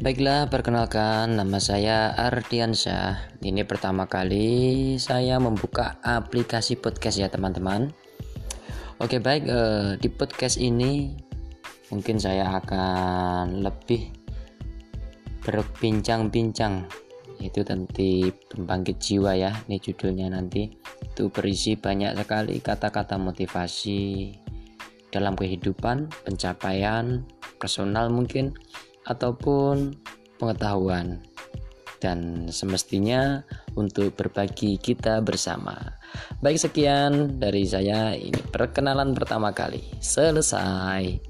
Baiklah, perkenalkan nama saya Ardiansyah. Ini pertama kali saya membuka aplikasi podcast ya teman-teman. Oke baik, eh, di podcast ini mungkin saya akan lebih berbincang-bincang itu tentang pembangkit jiwa ya. Ini judulnya nanti itu berisi banyak sekali kata-kata motivasi dalam kehidupan, pencapaian personal mungkin ataupun pengetahuan dan semestinya untuk berbagi kita bersama. Baik sekian dari saya ini perkenalan pertama kali. Selesai.